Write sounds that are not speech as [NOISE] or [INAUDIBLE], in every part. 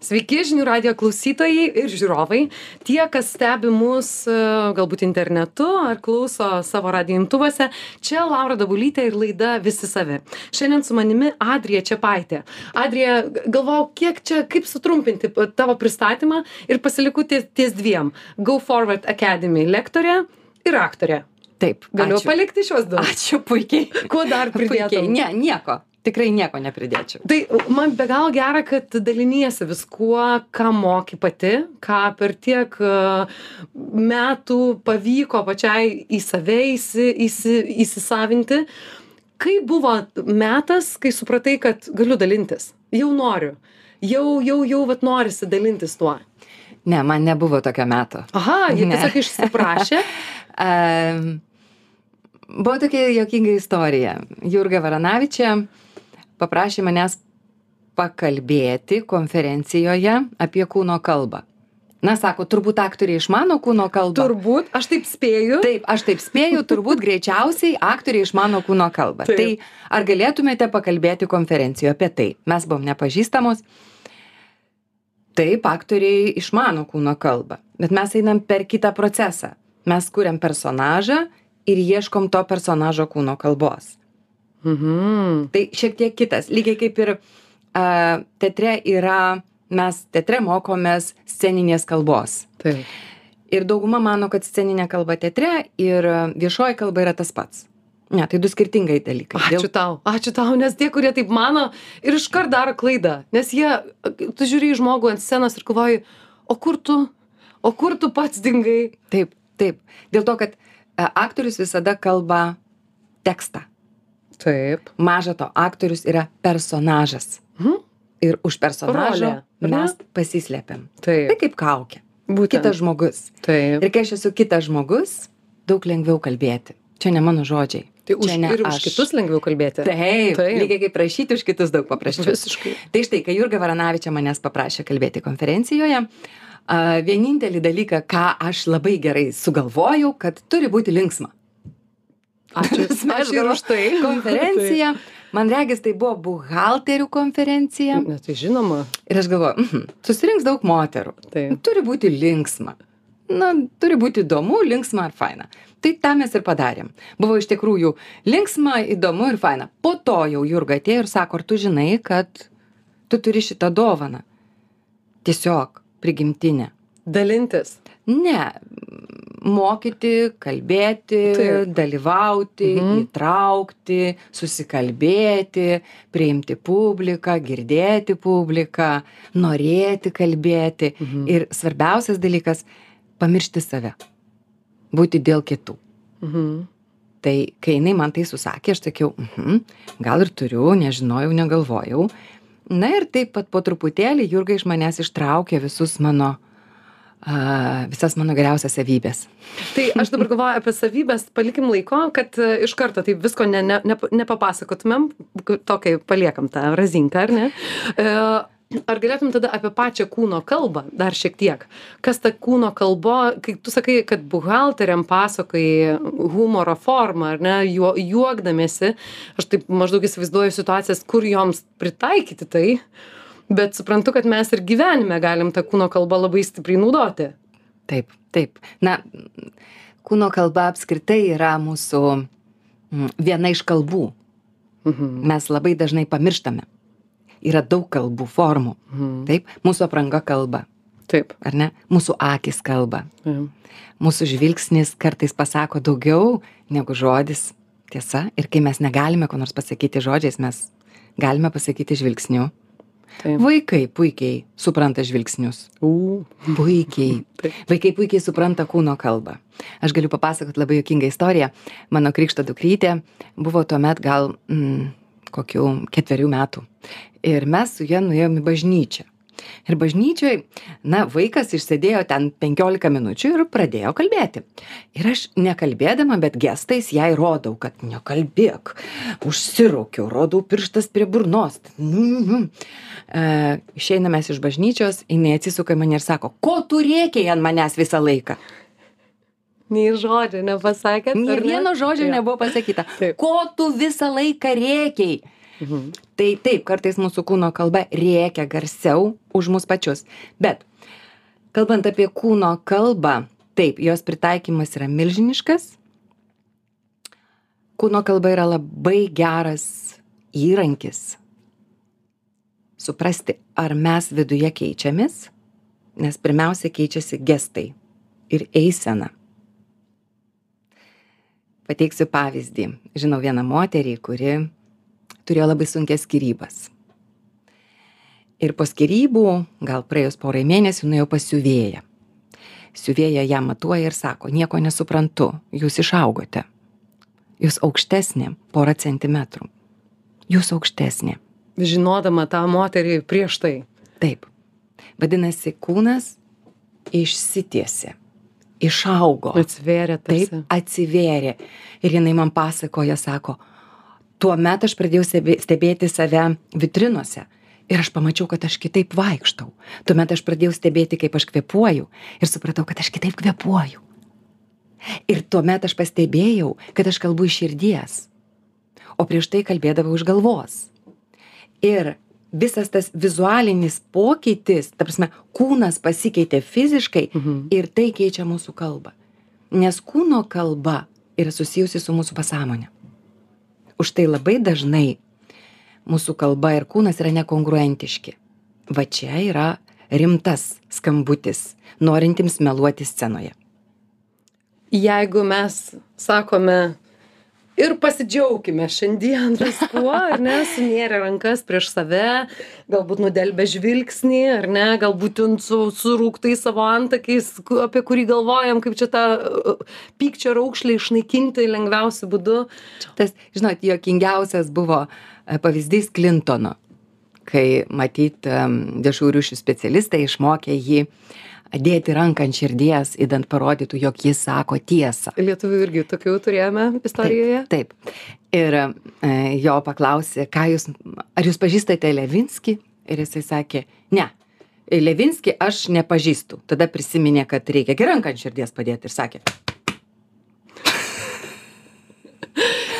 Sveiki, žinių radio klausytojai ir žiūrovai. Tie, kas stebi mus e, galbūt internetu ar klauso savo radio imtuvose, čia Laura Dabulytė ir laida Visi savi. Šiandien su manimi Adrija Čiapaitė. Adrija, galvojau, kiek čia, kaip sutrumpinti tavo pristatymą ir pasiliku ties, ties dviem. Go Forward Academy lektorė ir aktorė. Taip, Galiu ačiū. palikti šios du. Ačiū puikiai. Kuo dar [LAUGHS] pridėtum? Ne, nieko. Tikrai nieko nepridėčiau. Tai man be galo gera, kad daliniesi viskuo, ką moki pati, ką per tiek e, metų pavyko pačiai į save įsi, įsi, įsisavinti. Kai buvo metas, kai supratai, kad galiu dalintis, jau noriu, jau, jau, jau, vat norisi dalintis tuo. Ne, man nebuvo tokio meto. Aha, Ne. tiesiog išsiprašė. [LAUGHS] Um, buvo tokia jokinga istorija. Jurga Varanavičia paprašė manęs pakalbėti konferencijoje apie kūno kalbą. Na, sako, turbūt aktoriai išmano kūno kalbą. Turbūt, aš taip spėju. Taip, aš taip spėju, turbūt greičiausiai aktoriai išmano kūno kalbą. Taip. Tai ar galėtumėte pakalbėti konferencijoje apie tai? Mes buvom nepažįstamos. Taip, aktoriai išmano kūno kalbą, bet mes einam per kitą procesą. Mes kuriam personažą ir ieškom to personažo kūno kalbos. Mhm. Tai šiek tiek kitas. Lygiai kaip ir a, teatre yra, mes teatre mokomės sceninės kalbos. Taip. Ir dauguma mano, kad sceninė kalba teatre ir viešoji kalba yra tas pats. Ne, tai du skirtingai dalykai. Ačiū tau, ačiū tau, nes tie, kurie taip mano ir iškart daro klaidą, nes jie, tu žiūri į žmogų ant scenos ir galvoji, o kur tu, o kur tu pats dingai? Taip, taip. Dėl to, kad e, aktorius visada kalba tekstą. Taip. Maža to, aktorius yra personažas. Mhm. Ir už personažo Rolė, mes pasislėpiam. Taip. Tai kaip kaukė. Būtent. Kitas žmogus. Taip. Ir kai aš esu kitas žmogus, daug lengviau kalbėti. Čia ne mano žodžiai. Tai už, ne ir už aš. kitus lengviau kalbėti. Taip, Taip. lygiai kaip prašyti už kitus daug paprasčiau. Visiškai. Tai štai, kai Jurga Varanavičia manęs paprašė kalbėti konferencijoje, vienintelį dalyką, ką aš labai gerai sugalvojau, kad turi būti linksma. Ačiū. [LAUGHS] Ačiū ir už tai. [LAUGHS] Konferencija, [LAUGHS] man regis, tai buvo buhalterių konferencija. Na, tai žinoma. Ir aš galvoju, mhm, susirinks daug moterų. Taip. Turi būti linksma. Na, turi būti įdomu, linksma ar faina. Tai tą mes ir padarėm. Buvo iš tikrųjų linksma, įdomu ir faina. Po to jau Jurga atėjo ir sako, ar tu žinai, kad tu turi šitą dovaną. Tiesiog prigimtinę. Dalintis. Ne, mokyti, kalbėti, dalyvauti, Mhm. įtraukti, susikalbėti, priimti publiką, girdėti publiką, norėti kalbėti. Mhm. Ir svarbiausias dalykas - pamiršti save. Būti dėl kitų. Mhm. Tai kai jinai man tai susakė, aš sakiau, mhm, gal ir turiu, nežinojau, negalvojau. Na ir taip pat po truputėlį Jurga iš manęs ištraukė visus mano, a, visas mano geriausias savybės. Tai aš dabar galvoju apie savybės, palikim laiko, kad e, iš karto taip visko ne, ne, ne, nepapasakotumėm, tokiai paliekam tą razinką, ar ne? E, Ar galėtum tada apie pačią kūno kalbą dar šiek tiek? Kas ta kūno kalba, kai tu sakai, kad buhalteriam pasakai humoro formą, ar ne, juo, juokdamėsi, aš taip maždaug įsivaizduoju situacijas, kur joms pritaikyti tai, bet suprantu, kad mes ir gyvenime galim tą kūno kalbą labai stipriai naudoti. Taip, taip. Na, kūno kalba apskritai yra mūsų mm, viena iš kalbų. Mhm. Mes labai dažnai pamirštame. Yra daug kalbų, formų. Mhm. Taip, mūsų apranga kalba, Taip. ar ne? Mūsų akis kalba. Mhm. Mūsų žvilgsnis kartais pasako daugiau negu žodis. Tiesa, ir kai mes negalime ko nors pasakyti žodžiais, mes galime pasakyti žvilgsniu. Taip. Vaikai puikiai supranta žvilgsnius. U. Puikiai. [LAUGHS] Taip. Vaikai puikiai supranta kūno kalbą. Aš galiu papasakoti labai jokingą istoriją. Mano krikšto dukrytė buvo tuomet gal mm, kokių ketverių metų. Ir mes su ja nuėjom į bažnyčią. Ir bažnyčioj, na, vaikas išsėdėjo ten 15 minučių ir pradėjo kalbėti. Ir aš nekalbėdama, bet gestais jai rodau, kad nekalbėk. Užsiraukiau, rodau pirštas prie burnos. Mhm. E, išeiname iš bažnyčios, jinai atsisuka į mane ir sako, ko tu rėkiai ant manęs visą laiką? Nei žodžio nepasakėt. Nė ar ne? vieno žodžio Jo. nebuvo pasakyta. Taip. Ko tu visą laiką rėkiai? Mhm. Tai taip, kartais mūsų kūno kalba rėkia garsiau už mus pačius. Bet kalbant apie kūno kalbą, taip, jos pritaikymas yra milžiniškas. Kūno kalba yra labai geras įrankis suprasti, ar mes viduje keičiamės, nes pirmiausia keičiasi gestai ir eisena. Pateiksiu pavyzdį. Žinau vieną moterį, kuri turėjo labai sunkias skirybas. Ir po skirybų, gal praėjus porai mėnesių, nuėjau pas siuvėją. Siuvėja ją matuoja ir sako, nieko nesuprantu, jūs išaugote. Jūs aukštesnė porą centimetrų. Jūs aukštesnė. Žinodama tą moterį prieš tai. Taip. Vadinasi, kūnas išsitiesė, išaugo. Atsvėrė Taip, tarsi. atsivėrė. Ir jinai man pasakoja, sako, tuo metu aš pradėjau stebė- stebėti save vitrinose. Ir aš pamačiau, kad aš kitaip vaikštau. Tuomet aš pradėjau stebėti, kaip aš kvepuoju. Ir supratau, kad aš kitaip kvepuoju. Ir tuomet aš pastebėjau, kad aš kalbu iš širdies. O prieš tai kalbėdavau iš galvos. Ir visas tas vizualinis pokytis, ta prasme, kūnas pasikeitė fiziškai Mhm. ir tai keičia mūsų kalbą. Nes kūno kalba yra susijusi su mūsų pasąmonė. Už tai labai dažnai mūsų kalba ir kūnas yra nekongruentiški. Va čia yra rimtas skambutis, norintims meluoti scenoje. Jeigu mes sakome ir pasidžiaukime šiandien viskuo, ar ne, sunėrę rankas prieš save, galbūt nudelbę žvilgsnį, ar ne, galbūt su, surūktai savo antakiais, apie kurį galvojam, kaip čia tą uh, pykčio raukšlį išnaikinti lengviausiu būdu. Tas, žinot, jokingiausias buvo e, pavyzdys Klintono, kai matyt viešųjų ryšių specialistai išmokė jį dėti ranką ant širdies, įdant parodytų, jog jis sako tiesą. Lietuvių irgi tokių turėjome istorijoje. Taip. taip. Ir e, jo paklausė, jūs, ar jūs pažįstate Levinski? Ir jisai sakė, ne. Levinski aš nepažįstu. Tada prisiminė, kad reikia gi ranką ant širdies padėti ir sakė, [LAUGHS]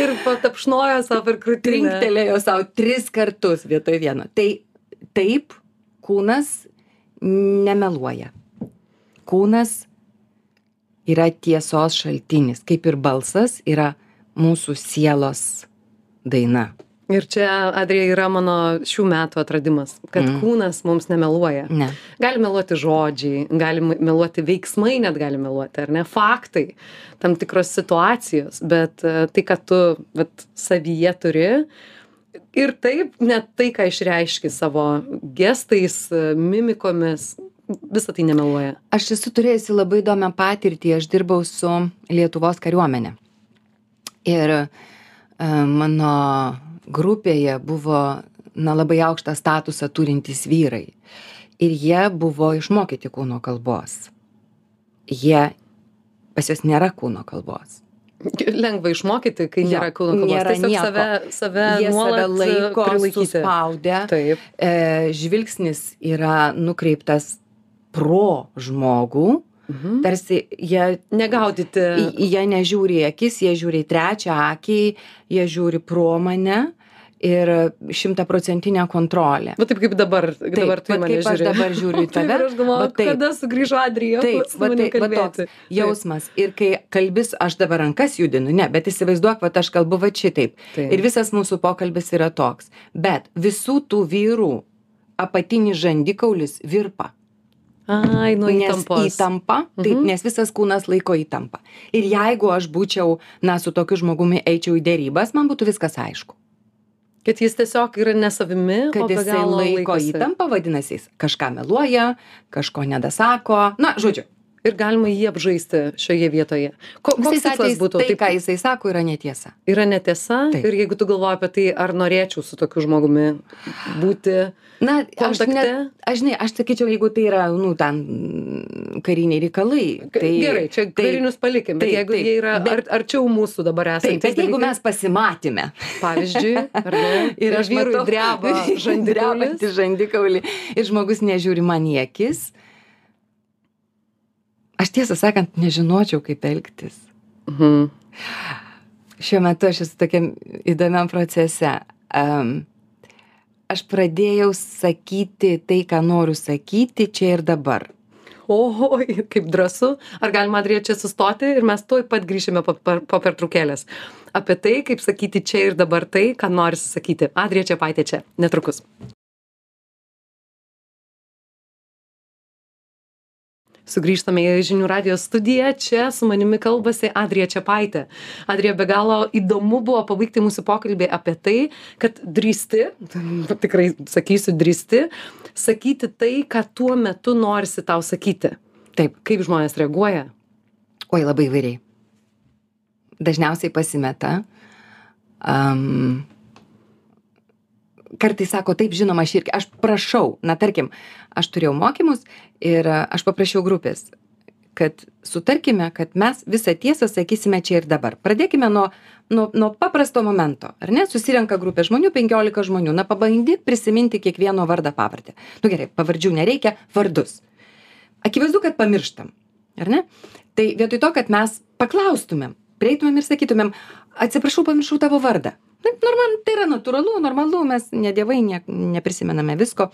Ir patapšnojo savo per krūtinę. trinktelėjo savo tris kartus vietoj vieno. Tai taip, kūnas nemeluoja. Kūnas yra tiesos šaltinis, kaip ir balsas yra mūsų sielos daina. Ir čia, Adrija, yra mano šių metų atradimas, kad Mm. kūnas mums nemeluoja. Ne. Gali meluoti žodžiai, gali meluoti veiksmai, net gali meluoti, ar ne, faktai, tam tikros situacijos, bet e, tai, kad tu vat, savyje turi ir taip, net tai, ką išreiški savo gestais, e, mimikomis, visą tai nemeluoja. Aš esu turėjusi labai įdomią patirtį, aš dirbau su Lietuvos kariuomenė. Ir e, mano grupėje buvo na, labai aukštą statusą turintys vyrai. Ir jie buvo išmokyti kūno kalbos. Jie, pas juos nėra kūno kalbos. Lengva išmokyti, kai nėra kūno kalbos. nėra Tiesiog nieko. save, save Jie nuolat save laiko prilaikyti. suspaudę. Taip. E, žvilgsnis yra nukreiptas pro žmogų. Mhm. Tarsi jie Negaudyti. Jie nežiūri į akis, jie žiūri į trečią akį, jie žiūri pro mane ir šimtaprocentinė kontrolė. Va taip kaip dabar, taip, dabar tu mane kaip aš žiūri. dabar žiūriu į [LAUGHS] Taip, tave, ir aš galvoju, taip. kada sugrįžo Adrija. Taip, va, manim tai, va toks jausmas. Ir kai kalbis, aš dabar rankas judinu, ne, bet įsivaizduok, va aš kalbu va šitaip. Taip. Ir visas mūsų pokalbis yra toks. Bet visų tų vyrų apatinis žandikaulis virpa. Ai, nuo nes įtampos. įtampa, taip, Mhm. nes visas kūnas laiko įtampą. Ir jeigu aš būčiau, na, su tokiu žmogumi eičiau į dėrybas, man būtų viskas aišku. Kad jis tiesiog yra nesavimi, Kad galo laiko laikosi. įtampą, vadinasi, jis kažką meluoja, kažko nedasako. Na, žodžiu, Ir galima jį apžaisti šioje vietoje. Ko, koks visais tikslas būtų? tai, Taip, ką jisai sako, yra netiesa. yra netiesa. Taip. Ir jeigu tu galvoji apie tai, ar norėčiau su tokiu žmogumi būti. Na, aš, Kontakte? ne, aš, žinai, aš sakyčiau, jeigu tai yra, nu, ten kariniai reikalai. Tai, Gerai, čia tai, karinius palikim, bet taip, jeigu taip, jie yra bet- ar, arčiau mūsų dabar Taip, esantys bet jeigu dalykai, mes pasimatėme. pavyzdžiui, ar ne? [LAUGHS] Ir aš vyrui dreba [LAUGHS] žandikaulį. Ir žmogus nežiūri man į akis. Aš tiesą sakant, nežinočiau, kaip elgtis. Mhm. šiuo metu aš esu tokiam įdomiam procese. Um, aš pradėjau sakyti tai, ką noriu sakyti čia ir dabar. Oi, kaip drąsu. Ar galima, Adrija, čia sustoti ir mes tuoj pat grįšime po, po, po pertraukėlės. Apie tai, kaip sakyti čia ir dabar tai, ką nori sakyti. Adrija čia paitė čia. Netrukus. Sugrįžtame į žinių radijos studiją. Čia su manimi kalbasi Adrija Čiapaitė. Adrija, be galo įdomu buvo pabaigti mūsų pokalbį apie tai, kad drįsti, [LAUGHS] tikrai sakysiu drįsti, sakyti tai, ką tuo metu norisi tau sakyti. Taip. Kaip žmonės reaguoja? Oi, labai vairiai. Dažniausiai pasimeta. Um, kartais sako, taip, žinoma, aš irgi, aš prašau, na tarkim, aš turėjau mokymus ir e, aš paprašiau grupės, kad sutarkime, kad mes visą tiesą sakysime čia ir dabar. Pradėkime nuo, nuo, nuo paprasto momento, ar ne? Susirenka grupė žmonių, 15 žmonių, na pabandyk prisiminti kiekvieno vardą pavardę. Nu gerai, pavardžių nereikia, vardus. Akivaizdu, kad pamirštam, ar ne? Tai vietoj to, kad mes paklaustumėm, prieitumėm ir sakytumėm, atsiprašau, pamiršau tavo vardą. Taip, normal, tai yra natūralu, normalu, mes ne dievai, ne, neprisimename visko.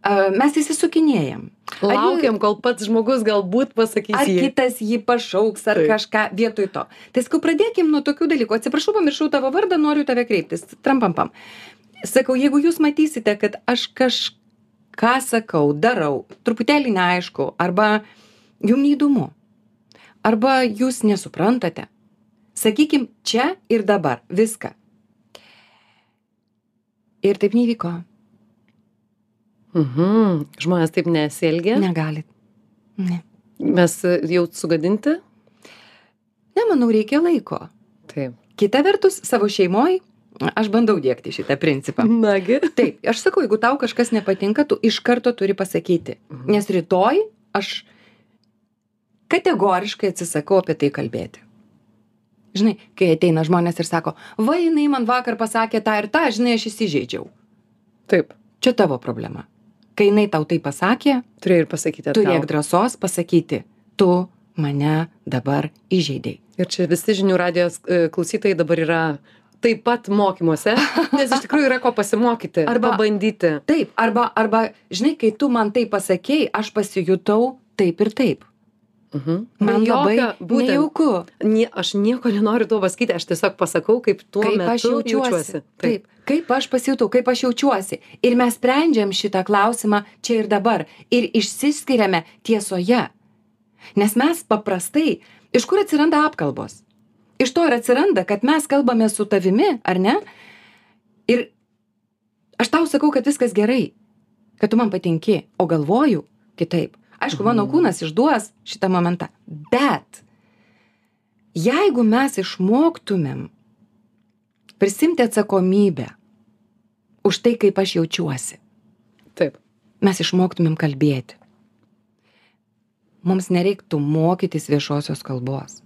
Mes įsisukinėjam. Laukiam, kol pats žmogus galbūt pasakys. Ar jį. kitas jį pašauks, ar Taip. kažką vietoj to. Tai sakau, pradėkim nuo tokių dalykų. Atsiprašau, pamiršau tavo vardą, noriu tave kreiptis. Trampampam. Sakau, jeigu jūs matysite, kad aš kažką sakau, darau, truputėlį neaišku, arba jums neįdomu, arba jūs nesuprantate, sakykim čia ir dabar viską. Ir taip nevyko. Mhm. Žmonės taip nesielgia. Negalit. Ne. Mes e, jau sugadinti? Nemanau, reikia laiko. Taip. Kita vertus, savo šeimoje aš bandau dėkti šitą principą. Nagi. [LAUGHS] Taip, aš sakau, jeigu tau kažkas nepatinka, tu iš karto turi pasakyti. Mhm. Nes rytoj aš kategoriškai atsisakau apie tai kalbėti. Žinai, kai ateina žmonės ir sako, va, jinai man vakar pasakė tą ir tą, žinai, aš įsižeidžiau. Taip. Čia tavo problema. Kai jinai tau tai pasakė, Turėjai ir pasakyti. turėk atgal. drąsos pasakyti, tu mane dabar įžeidėjai. Ir čia visi žinių radijos e, klausytojai dabar yra taip pat mokymuose, [LAUGHS] nes iš tikrųjų yra ko pasimokyti. Arba- pabandyti. Taip, arba, arba, žinai, kai tu man tai pasakėjai, aš pasijutau taip ir taip. Mhm. Man labai Jokio- būtent, nejauku. Nie, aš nieko nenoriu tuo pasakyti, aš tiesiog pasakau, kaip tuo kaip metu aš jaučiuosi. Taip. Taip, kaip aš pasijutau, kaip aš jaučiuosi. Ir mes sprendžiam šitą klausimą čia ir dabar. Ir išsiskiriame tiesoje. Nes mes paprastai, iš kur atsiranda apkalbos? Iš to ir atsiranda, kad mes kalbame su tavimi, ar ne? Ir aš tau sakau, kad viskas gerai, kad tu man patinki, o galvoju kitaip. Aišku, mano kūnas išduos šitą momentą. Bet jeigu mes išmoktumėm prisimti atsakomybę už tai, kaip aš jaučiuosi, Taip. mes išmoktumėm kalbėti. Mums nereiktų mokytis viešosios kalbos.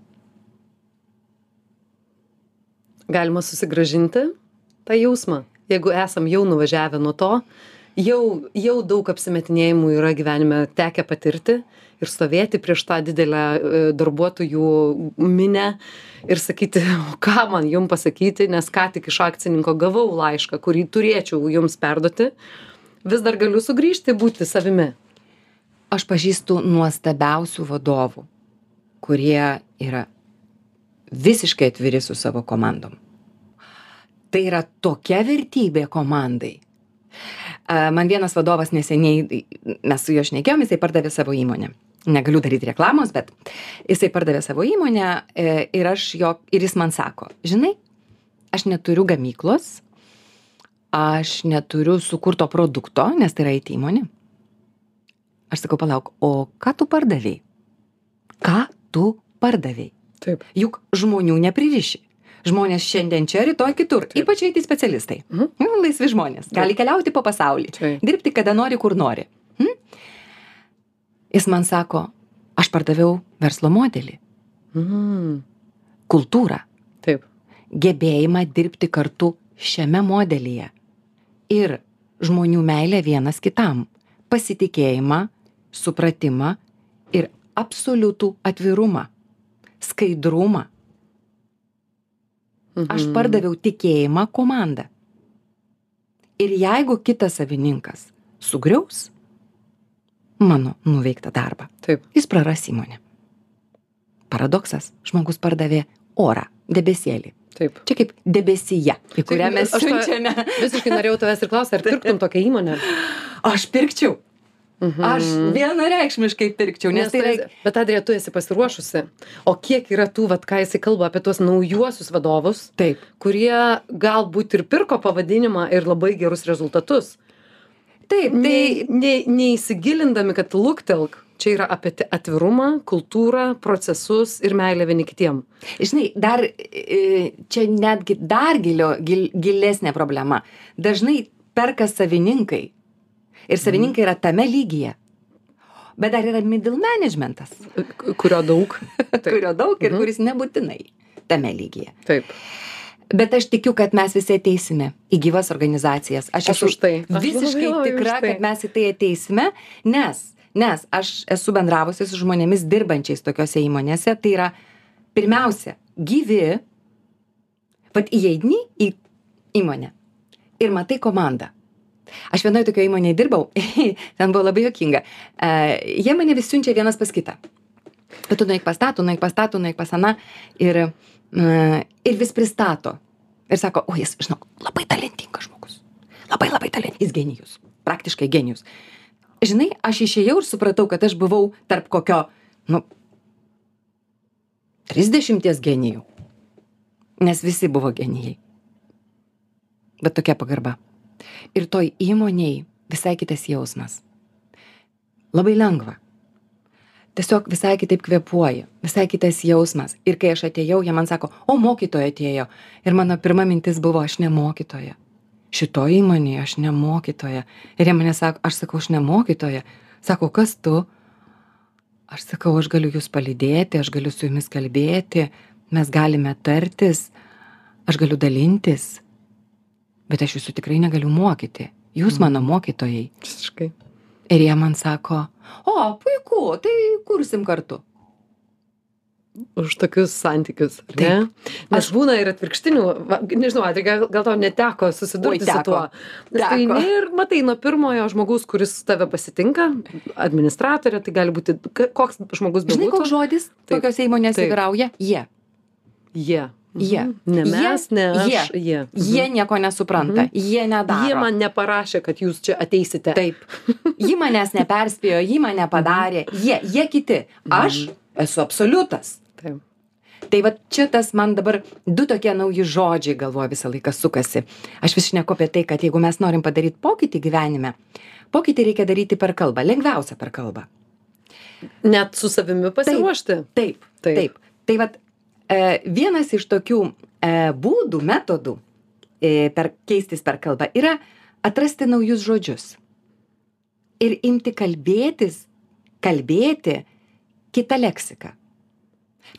Galima susigražinti tą jausmą. Jeigu esam jau nuvažiavę nuo to, jau, jau daug apsimetinėjimų yra gyvenime tekę patirti ir stovėti prieš tą didelę e, darbuotojų minę ir sakyti, ką man jum pasakyti, nes ką tik iš akcininko gavau laišką, kurį turėčiau jums perduoti, vis dar galiu sugrįžti būti savimi. Aš pažįstu nuostabiausių vadovų, kurie yra visiškai atviri su savo komandom. Tai yra tokia vertybė komandai. Man vienas vadovas neseniai, mes su juo šnekėjom, jisai pardavė savo įmonę. Negaliu daryti reklamos, bet jisai pardavė savo įmonę e, ir, aš jo, ir jis man sako, žinai, aš neturiu gamyklos, aš neturiu sukurto produkto, nes tai yra IT įmonė. Aš sakau, palauk, o ką tu pardavėjai? Ką tu pardavėjai? Taip. Juk žmonių nepririši. Žmonės šiandien čia, rytoj kitur. Taip. Ypač IT specialistai. Mhm. Mhm. Laisvi žmonės. Gali keliauti po pasaulį. Taip. Dirbti, kada nori, kur nori. Hm? Jis man sako, aš pardaviau verslo modelį, Mhm. kultūrą, Taip. gebėjimą dirbti kartu šiame modelyje. Ir žmonių meilę vienas kitam. Pasitikėjimą, supratimą ir absoliutų atvirumą, skaidrumą. Aš pardaviau tikėjimą komandą. Ir jeigu kitas savininkas sugriaus mano nuveiktą darbą, Taip. jis praras įmonę. Paradoksas, žmogus pardavė orą, debesėlį. Taip. Čia kaip debesyje, į kurią mes siunčiame. Visiškai norėjau tavęs ir klausti, ar pirktum tokią įmonę? Aš pirkčiau. Mhm. Aš vienareikšmiškai pirkčiau, nes, Nes tai esi- Bet Adrija, tu esi pasiruošusi. O kiek yra tų, vat, ką jisai kalba apie tuos naujuosius vadovus, Taip. kurie galbūt ir pirko pavadinimą ir labai gerus rezultatus. Taip, tai Ne, ne, neįsigilindami, kad luktelk, čia yra apie atvirumą, kultūrą, procesus ir meilę vieni kitiem. žinai, dar e, čia netgi dar gilio, gil, gilesnė problema. Dažnai perka savininkai. Ir savininkai yra tame lygyje. Bet dar yra middle managementas, Kurio daug. [LAUGHS] kurio daug ir Mhm. kuris nebūtinai tame lygyje. Taip. Bet aš tikiu, kad mes visi ateisime į gyvas organizacijas. Aš, Aš esu už tai. Aš visiškai labai, labai tikra, tai. kad mes į tai ateisime, nes, nes aš esu bendravusi su žmonėmis dirbančiais tokiuose įmonėse. Tai yra pirmiausia, gyvi, vad įeidini į įmonę ir matai komandą. Aš vienoje tokioje įmonėje dirbau, [LAUGHS] ten buvo labai jokinga. Uh, jie mane vis siunčia vienas pas kitą. Tu nueik pas tą, tu nueik pas tą, tu nueik pas aną ir, uh, ir vis pristato. Ir sako, o jis, žinau, labai talentingas žmogus. Labai labai talentingas. Genijus. Praktiškai genijus. Žinai, aš išėjau ir supratau, kad aš buvau tarp kokio, nu, 30 genijų. Nes visi buvo genijai. Bet tokia pagarba. Ir toj įmoniai visai kitas jausmas. Labai lengva. Tiesiog visai kitaip kvepuoji, visai kitas jausmas. Ir kai aš atėjau, jie man sako, o mokytoja atėjo. Ir mano pirma mintis buvo, aš ne mokytoja. Šito įmonėje aš ne mokytoja. Ir jie mane sako, aš sakau, aš ne mokytoja. Sako, kas tu? Aš sakau, aš galiu jūs palydėti, aš galiu su jumis kalbėti, mes galime tartis, aš galiu dalintis. Bet aš jūsų tikrai negaliu mokyti. Jūs mano mokytojai. Visiškai. Ir jie man sako, o, puiku, tai kursim kartu. Už tokius santykius. Ne? Nes Aš- būna ir atvirkštinių, va, nežinau, Adrija, gal, gal tau neteko susidurti Oi, su teko. tuo. Nes tu Teko. eini ir matai nuo pirmojo žmogaus, kuris tave pasitinka, administratorė, tai gali būti koks žmogus Žinai, bebūtų. koks žodis Taip. tokiose įmonėse Taip. vyrauja? Jie. Jie. Jie. Mhm. Ne Jie. mes, ne aš. Jie. Jie. Mhm. Jie nieko nesupranta, jie nedaro. Jie man neparašė, kad jūs čia ateisite. Taip. Ji manęs neperspėjo, ji mane padarė. Jie, jie kiti. Aš esu absoliutas. Taip. Tai va čia tas man dabar du tokie nauji žodžiai galvoje visą laiką sukasi. Aš vis šneku apie tai, kad jeigu mes norim padaryti pokytį gyvenime, pokytį reikia daryti per kalbą, lengviausia per kalbą. Net su savimi pasiruošti. Taip, Taip. taip. taip. Tai vat, e, vienas iš tokių e, būdų, metodų e, per, keistis per kalbą yra atrasti naujus žodžius. Ir imti kalbėtis, kalbėti kitą leksiką.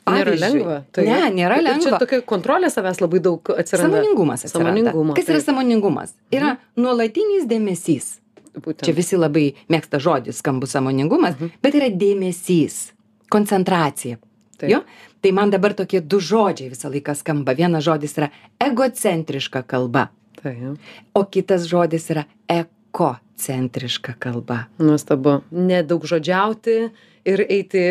Nėra lengva. tai- Ne, nėra Ir Čia lengva. tokia kontrolė savęs labai daug atsiranda. Samoningumas atsiranda. Sąmoningumo, Kas yra taip. samoningumas? Yra nuolatinis dėmesys. Būtent. Čia visi labai mėgsta žodį skambus samoningumas, Mhm. bet yra dėmesys, koncentracija. Taip. Jo? Tai man dabar tokie du žodžiai visą laiką skamba. Vienas žodis yra egocentriška kalba, Taip. o kitas žodis yra ekocentriška kalba. Nuostabu. Nedaug žodžiauti ir eiti